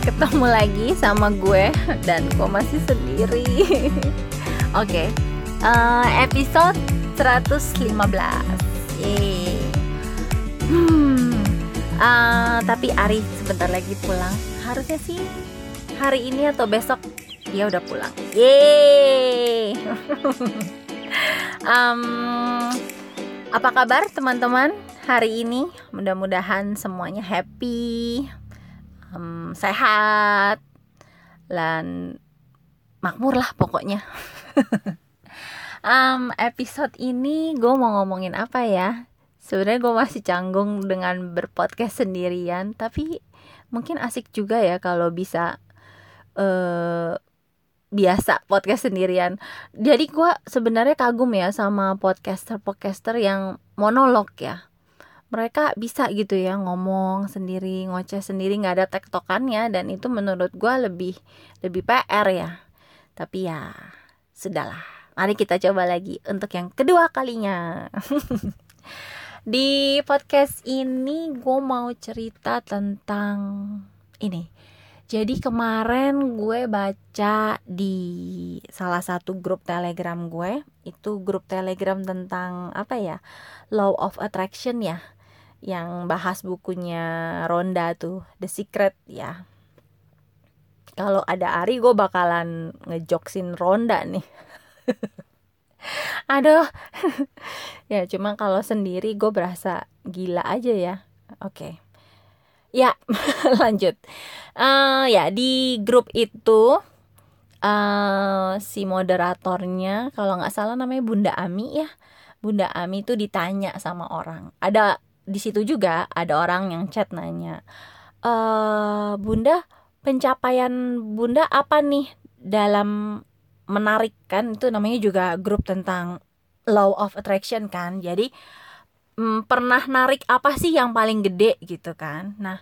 ketemu lagi sama gue dan gue masih sendiri. Oke, okay. uh, eh, episode 115. Yeay. Hmm, uh, tapi Ari sebentar lagi pulang. Harusnya sih hari ini atau besok dia udah pulang. Yeay. um, apa kabar teman-teman hari ini? Mudah-mudahan semuanya happy, um, sehat. Dan makmur lah pokoknya. Um, episode ini gue mau ngomongin apa ya? Sebenarnya gue masih canggung dengan berpodcast sendirian tapi mungkin asik juga ya kalau bisa uh, biasa podcast sendirian. Jadi gue sebenarnya kagum ya sama podcaster podcaster yang monolog ya mereka bisa gitu ya ngomong sendiri ngoceh sendiri nggak ada tektokannya dan itu menurut gue lebih lebih PR ya. Tapi ya sudahlah. Mari kita coba lagi untuk yang kedua kalinya. Di podcast ini gue mau cerita tentang ini. Jadi kemarin gue baca di salah satu grup telegram gue itu grup telegram tentang apa ya law of attraction ya yang bahas bukunya Ronda tuh The Secret ya. Kalau ada Ari gue bakalan ngejoksin Ronda nih. Aduh. Ya cuma kalau sendiri gue berasa gila aja ya. Oke. Okay. ya lanjut. Uh, ya di grup itu uh, si moderatornya kalau nggak salah namanya Bunda Ami ya. Bunda Ami tuh ditanya sama orang. Ada di situ juga ada orang yang chat nanya e, bunda pencapaian bunda apa nih dalam menarik kan? Itu namanya juga grup tentang law of attraction kan. Jadi mm, pernah narik apa sih yang paling gede gitu kan? Nah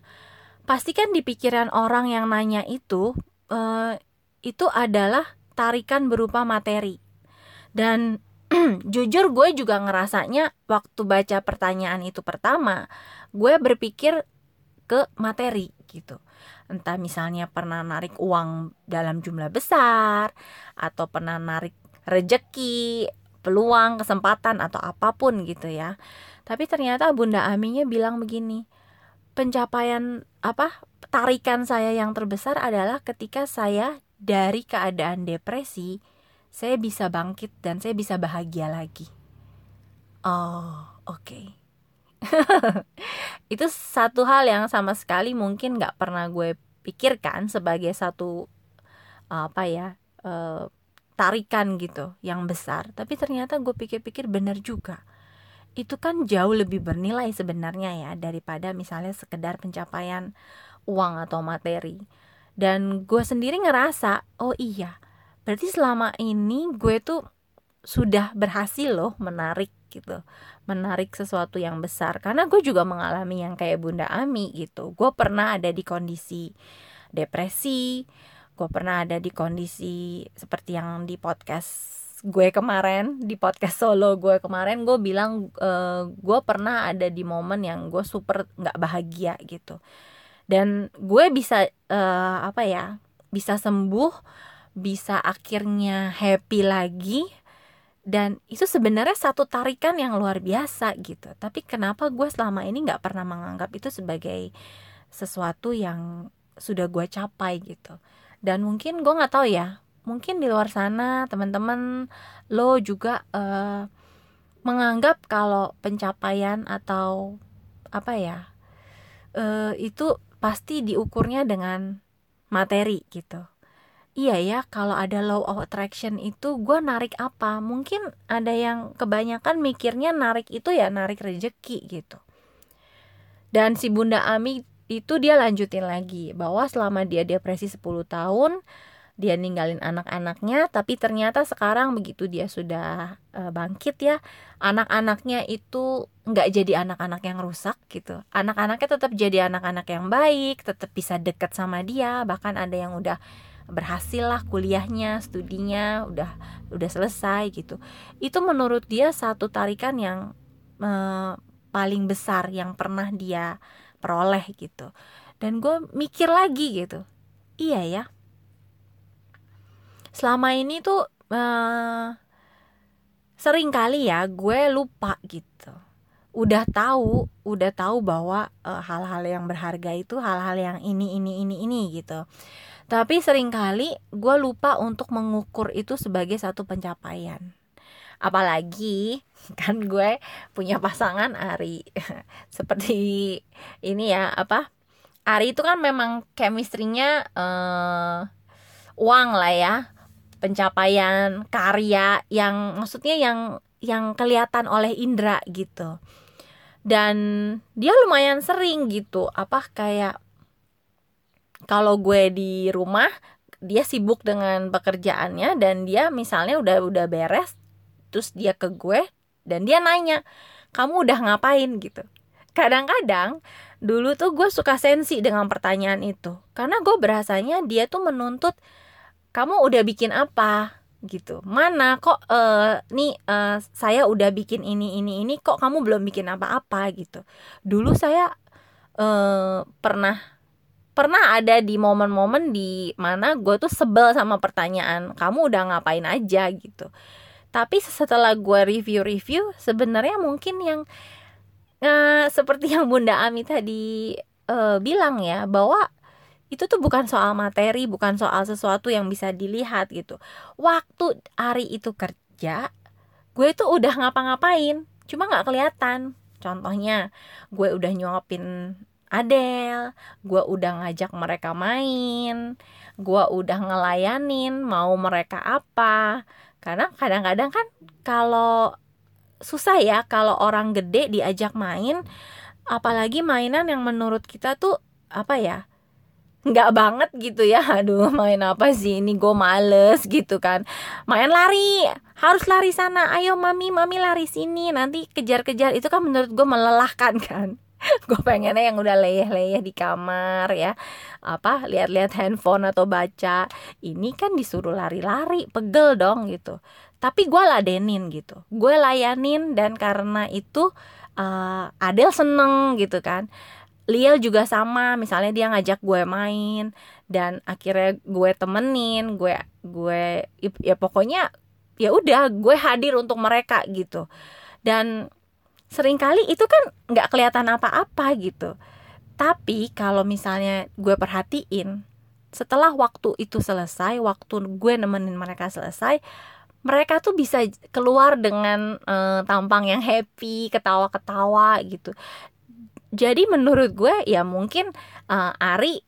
pasti kan di pikiran orang yang nanya itu uh, itu adalah tarikan berupa materi. Dan jujur gue juga ngerasanya waktu baca pertanyaan itu pertama gue berpikir ke materi gitu. Entah misalnya pernah narik uang dalam jumlah besar atau pernah narik rejeki peluang kesempatan atau apa pun gitu ya. Tapi ternyata bunda Aminya bilang begini pencapaian apa tarikan saya yang terbesar adalah ketika saya dari keadaan depresi saya bisa bangkit dan saya bisa bahagia lagi. Oh, oke. Okay. itu satu hal yang sama sekali mungkin nggak pernah gue pikirkan sebagai satu apa ya uh, tarikan gitu yang besar. Tapi ternyata gue pikir-pikir benar juga. Itu kan jauh lebih bernilai sebenarnya ya daripada misalnya sekedar pencapaian uang atau materi. Dan gue sendiri ngerasa, oh iya, berarti selama ini gue tuh sudah berhasil loh menarik gitu. Menarik sesuatu yang besar. Karena gue juga mengalami yang kayak Bunda Ami gitu. Gue pernah ada di kondisi depresi. Gue pernah ada di kondisi seperti yang di podcast gue kemarin di podcast solo gue kemarin gue bilang uh, gue pernah ada di momen yang gue super nggak bahagia gitu. Dan gue bisa uh, apa ya bisa sembuh bisa akhirnya happy lagi. Dan itu sebenarnya satu tarikan yang luar biasa gitu. Tapi kenapa gue selama ini nggak pernah menganggap itu sebagai sesuatu yang sudah gue capai gitu. Dan mungkin gue nggak tahu ya mungkin di luar sana teman-teman lo juga uh, menganggap kalau pencapaian atau apa ya uh, itu pasti diukurnya dengan materi gitu iya ya kalau ada law of attraction itu gue narik apa? Mungkin ada yang kebanyakan mikirnya narik itu ya narik rejeki gitu. Dan si bunda Ami itu dia lanjutin lagi bahwa selama dia depresi 10 tahun dia ninggalin anak-anaknya tapi ternyata sekarang begitu dia sudah e, bangkit ya anak-anaknya itu nggak jadi anak-anak yang rusak gitu. Anak-anaknya tetap jadi anak-anak yang baik tetap bisa deket sama dia bahkan ada yang udah berhasil lah kuliahnya studinya udah udah selesai gitu. Itu menurut dia satu tarikan yang eh, paling besar yang pernah dia peroleh gitu. Dan gue mikir lagi gitu. Iya ya. Selama ini tuh uh, sering kali ya gue lupa gitu. Udah tahu udah tahu bahwa hal hal-hal yang berharga itu hal-hal yang ini ini ini ini gitu tapi sering kali gue lupa untuk mengukur itu sebagai satu pencapaian. Apalagi kan gue punya pasangan Ari. Seperti ini ya apa? Ari itu kan memang chemistry-nya uh, uang lah ya. Pencapaian karya yang maksudnya yang yang kelihatan oleh indera gitu. Dan dia lumayan sering gitu apa kayak kalau gue di rumah dia sibuk dengan pekerjaannya dan dia misalnya udah udah beres terus dia ke gue dan dia nanya kamu udah ngapain? gitu. Kadang-kadang dulu tuh gue suka sensi dengan pertanyaan itu karena gue berasanya dia tuh menuntut kamu udah bikin apa? gitu. Mana kok uh, nih uh, saya udah bikin ini ini ini kok kamu belum bikin apa-apa? gitu. Dulu saya uh, pernah pernah ada di momen-momen di mana gue tuh sebel sama pertanyaan kamu udah ngapain aja gitu tapi setelah gue review-review sebenarnya mungkin yang uh, seperti yang Bunda Ami tadi uh, bilang ya bahwa itu tuh bukan soal materi, bukan soal sesuatu yang bisa dilihat gitu. Waktu hari itu kerja, gue tuh udah ngapa-ngapain, cuma nggak kelihatan. Contohnya, gue udah nyuapin Adele, gue udah ngajak mereka main, gue udah ngelayanin mau mereka apa. Karena kadang-kadang kan kalau susah ya kalau orang gede diajak main, apalagi mainan yang menurut kita tuh apa ya nggak banget gitu ya. Aduh main apa sih ini? Gue males gitu kan. Main lari harus lari sana. Ayo mami mami lari sini. Nanti kejar-kejar. Itu kan menurut gue melelahkan kan gue pengennya yang udah leyeh-leyeh di kamar ya. Apa lihat-lihat handphone atau baca. Ini kan disuruh lari-lari pegel dong gitu. Tapi gue ladenin gitu. Gue layanin dan karena itu uh, Adel seneng gitu kan. Liel juga sama misalnya dia ngajak gue main dan akhirnya gue temenin gue gue ya pokoknya ya udah gue hadir untuk mereka gitu. Dan sering kali itu kan nggak kelihatan apa-apa gitu. Tapi kalau misalnya gue perhatiin setelah waktu itu selesai waktu gue nemenin mereka selesai mereka tuh bisa keluar dengan uh, tampang yang happy ketawa-ketawa gitu. Jadi menurut gue ya mungkin uh, Ari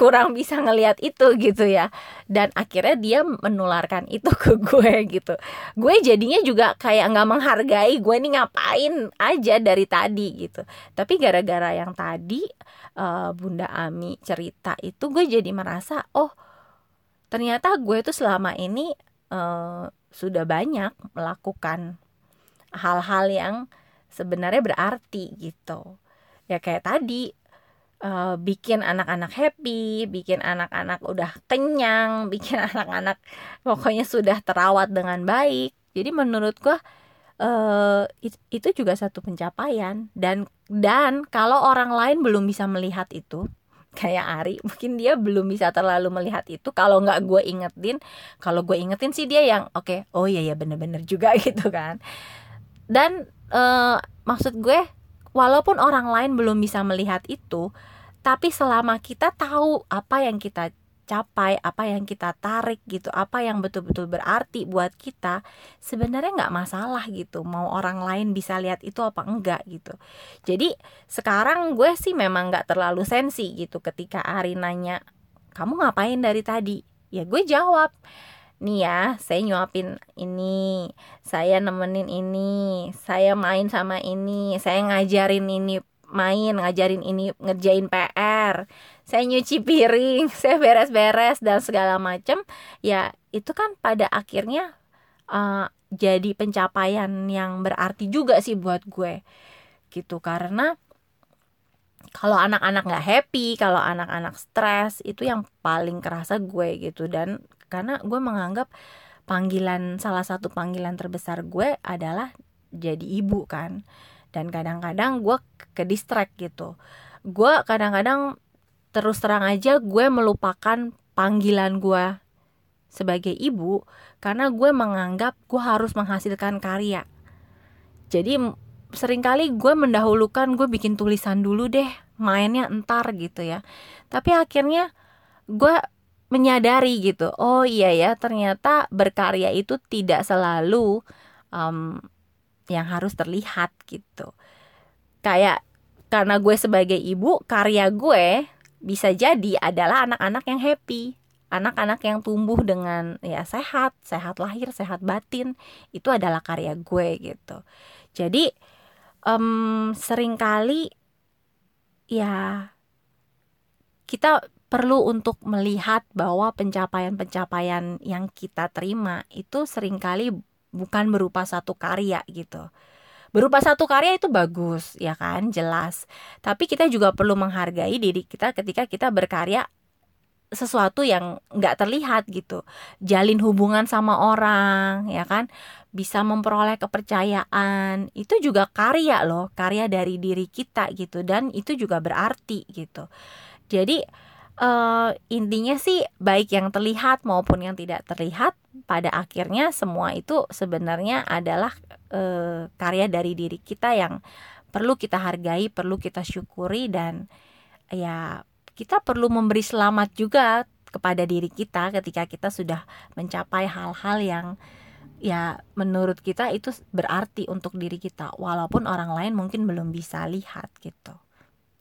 kurang bisa ngelihat itu gitu ya. Dan akhirnya dia menularkan itu ke gue gitu. Gue jadinya juga kayak nggak menghargai gue ini ngapain aja dari tadi gitu. Tapi gara-gara yang tadi uh, Bunda Ami cerita itu gue jadi merasa oh ternyata gue tuh selama ini uh, sudah banyak melakukan hal-hal yang sebenarnya berarti gitu. Ya kayak tadi uh, bikin anak-anak happy, bikin anak-anak udah kenyang, bikin anak-anak pokoknya sudah terawat dengan baik. Jadi menurut gua uh, itu juga satu pencapaian. Dan dan kalau orang lain belum bisa melihat itu kayak Ari mungkin dia belum bisa terlalu melihat itu. Kalau nggak gue ingetin kalau gue ingetin sih dia yang oke okay, oh iya ya bener-bener juga gitu kan. Dan uh, maksud gue walaupun orang lain belum bisa melihat itu tapi selama kita tahu apa yang kita capai, apa yang kita tarik gitu, apa yang betul-betul berarti buat kita, sebenarnya nggak masalah gitu. Mau orang lain bisa lihat itu apa enggak gitu. Jadi sekarang gue sih memang nggak terlalu sensi gitu ketika Ari nanya, kamu ngapain dari tadi? Ya gue jawab, nih ya saya nyuapin ini saya nemenin ini saya main sama ini saya ngajarin ini main ngajarin ini ngerjain PR saya nyuci piring saya beres-beres dan segala macam ya itu kan pada akhirnya uh, jadi pencapaian yang berarti juga sih buat gue. Gitu karena kalau anak-anak nggak happy, kalau anak-anak stres itu yang paling kerasa gue gitu. Dan karena gue menganggap panggilan salah satu panggilan terbesar gue adalah jadi ibu kan dan kadang-kadang gue ke distract gitu. Gue kadang-kadang terus terang aja gue melupakan panggilan gue sebagai ibu karena gue menganggap gue harus menghasilkan karya. Jadi sering kali gue mendahulukan gue bikin tulisan dulu deh mainnya entar gitu ya. Tapi akhirnya gue menyadari gitu oh iya ya ternyata berkarya itu tidak selalu um, yang harus terlihat gitu. Kayak karena gue sebagai ibu karya gue bisa jadi adalah anak-anak yang happy. Anak-anak yang tumbuh dengan ya sehat sehat lahir sehat batin. Itu adalah karya gue gitu. Jadi um, sering kali ya kita perlu untuk melihat bahwa pencapaian-pencapaian yang kita terima itu sering kali bukan berupa satu karya gitu. Berupa satu karya itu bagus ya kan? Jelas. Tapi kita juga perlu menghargai diri kita ketika kita berkarya sesuatu yang nggak terlihat gitu. Jalin hubungan sama orang ya kan? Bisa memperoleh kepercayaan. Itu juga karya loh karya dari diri kita gitu. Dan itu juga berarti gitu. Jadi uh, intinya sih baik yang terlihat maupun yang tidak terlihat pada akhirnya semua itu sebenarnya adalah uh, karya dari diri kita yang perlu kita hargai perlu kita syukuri dan ya kita perlu memberi selamat juga kepada diri kita ketika kita sudah mencapai hal-hal yang ya menurut kita itu berarti untuk diri kita walaupun orang lain mungkin belum bisa lihat gitu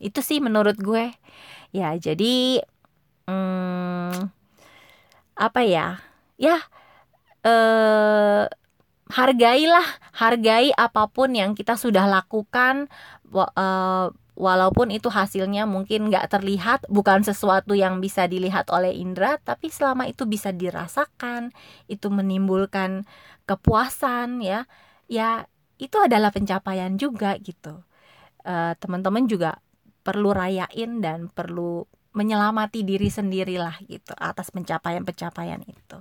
itu sih menurut gue. Ya jadi hmm, apa ya? Ya eh hargailah hargai apa pun yang kita sudah lakukan uh, walaupun itu hasilnya mungkin nggak terlihat bukan sesuatu yang bisa dilihat oleh indera tapi selama itu bisa dirasakan itu menimbulkan kepuasan ya. Ya itu adalah pencapaian juga gitu. Uh, teman-teman juga perlu rayain dan perlu menyelamati diri sendirilah gitu atas pencapaian-pencapaian itu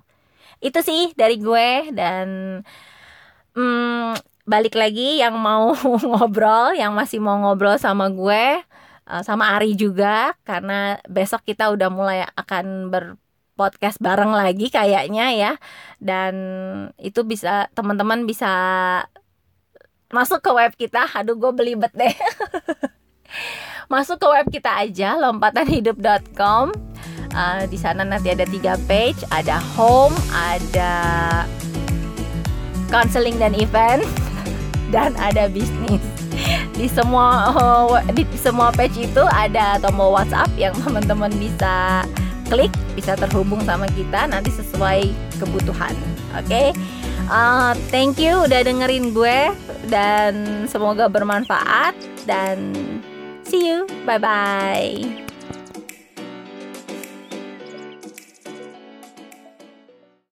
itu sih dari gue dan hmm, balik lagi yang mau ngobrol, yang masih mau ngobrol sama gue, uh, sama Ari juga, karena besok kita udah mulai akan ber podcast bareng lagi kayaknya ya, dan itu bisa teman-teman bisa masuk ke web kita. Aduh, gue belibet deh. masuk ke web kita aja lompatanhidup.com. Uh, di sana nanti ada tiga page, ada home, ada counseling dan event dan ada bisnis di semua di semua page itu ada tombol WhatsApp yang teman-teman bisa klik bisa terhubung sama kita nanti sesuai kebutuhan oke okay? uh, thank you udah dengerin gue dan semoga bermanfaat dan see you 拜拜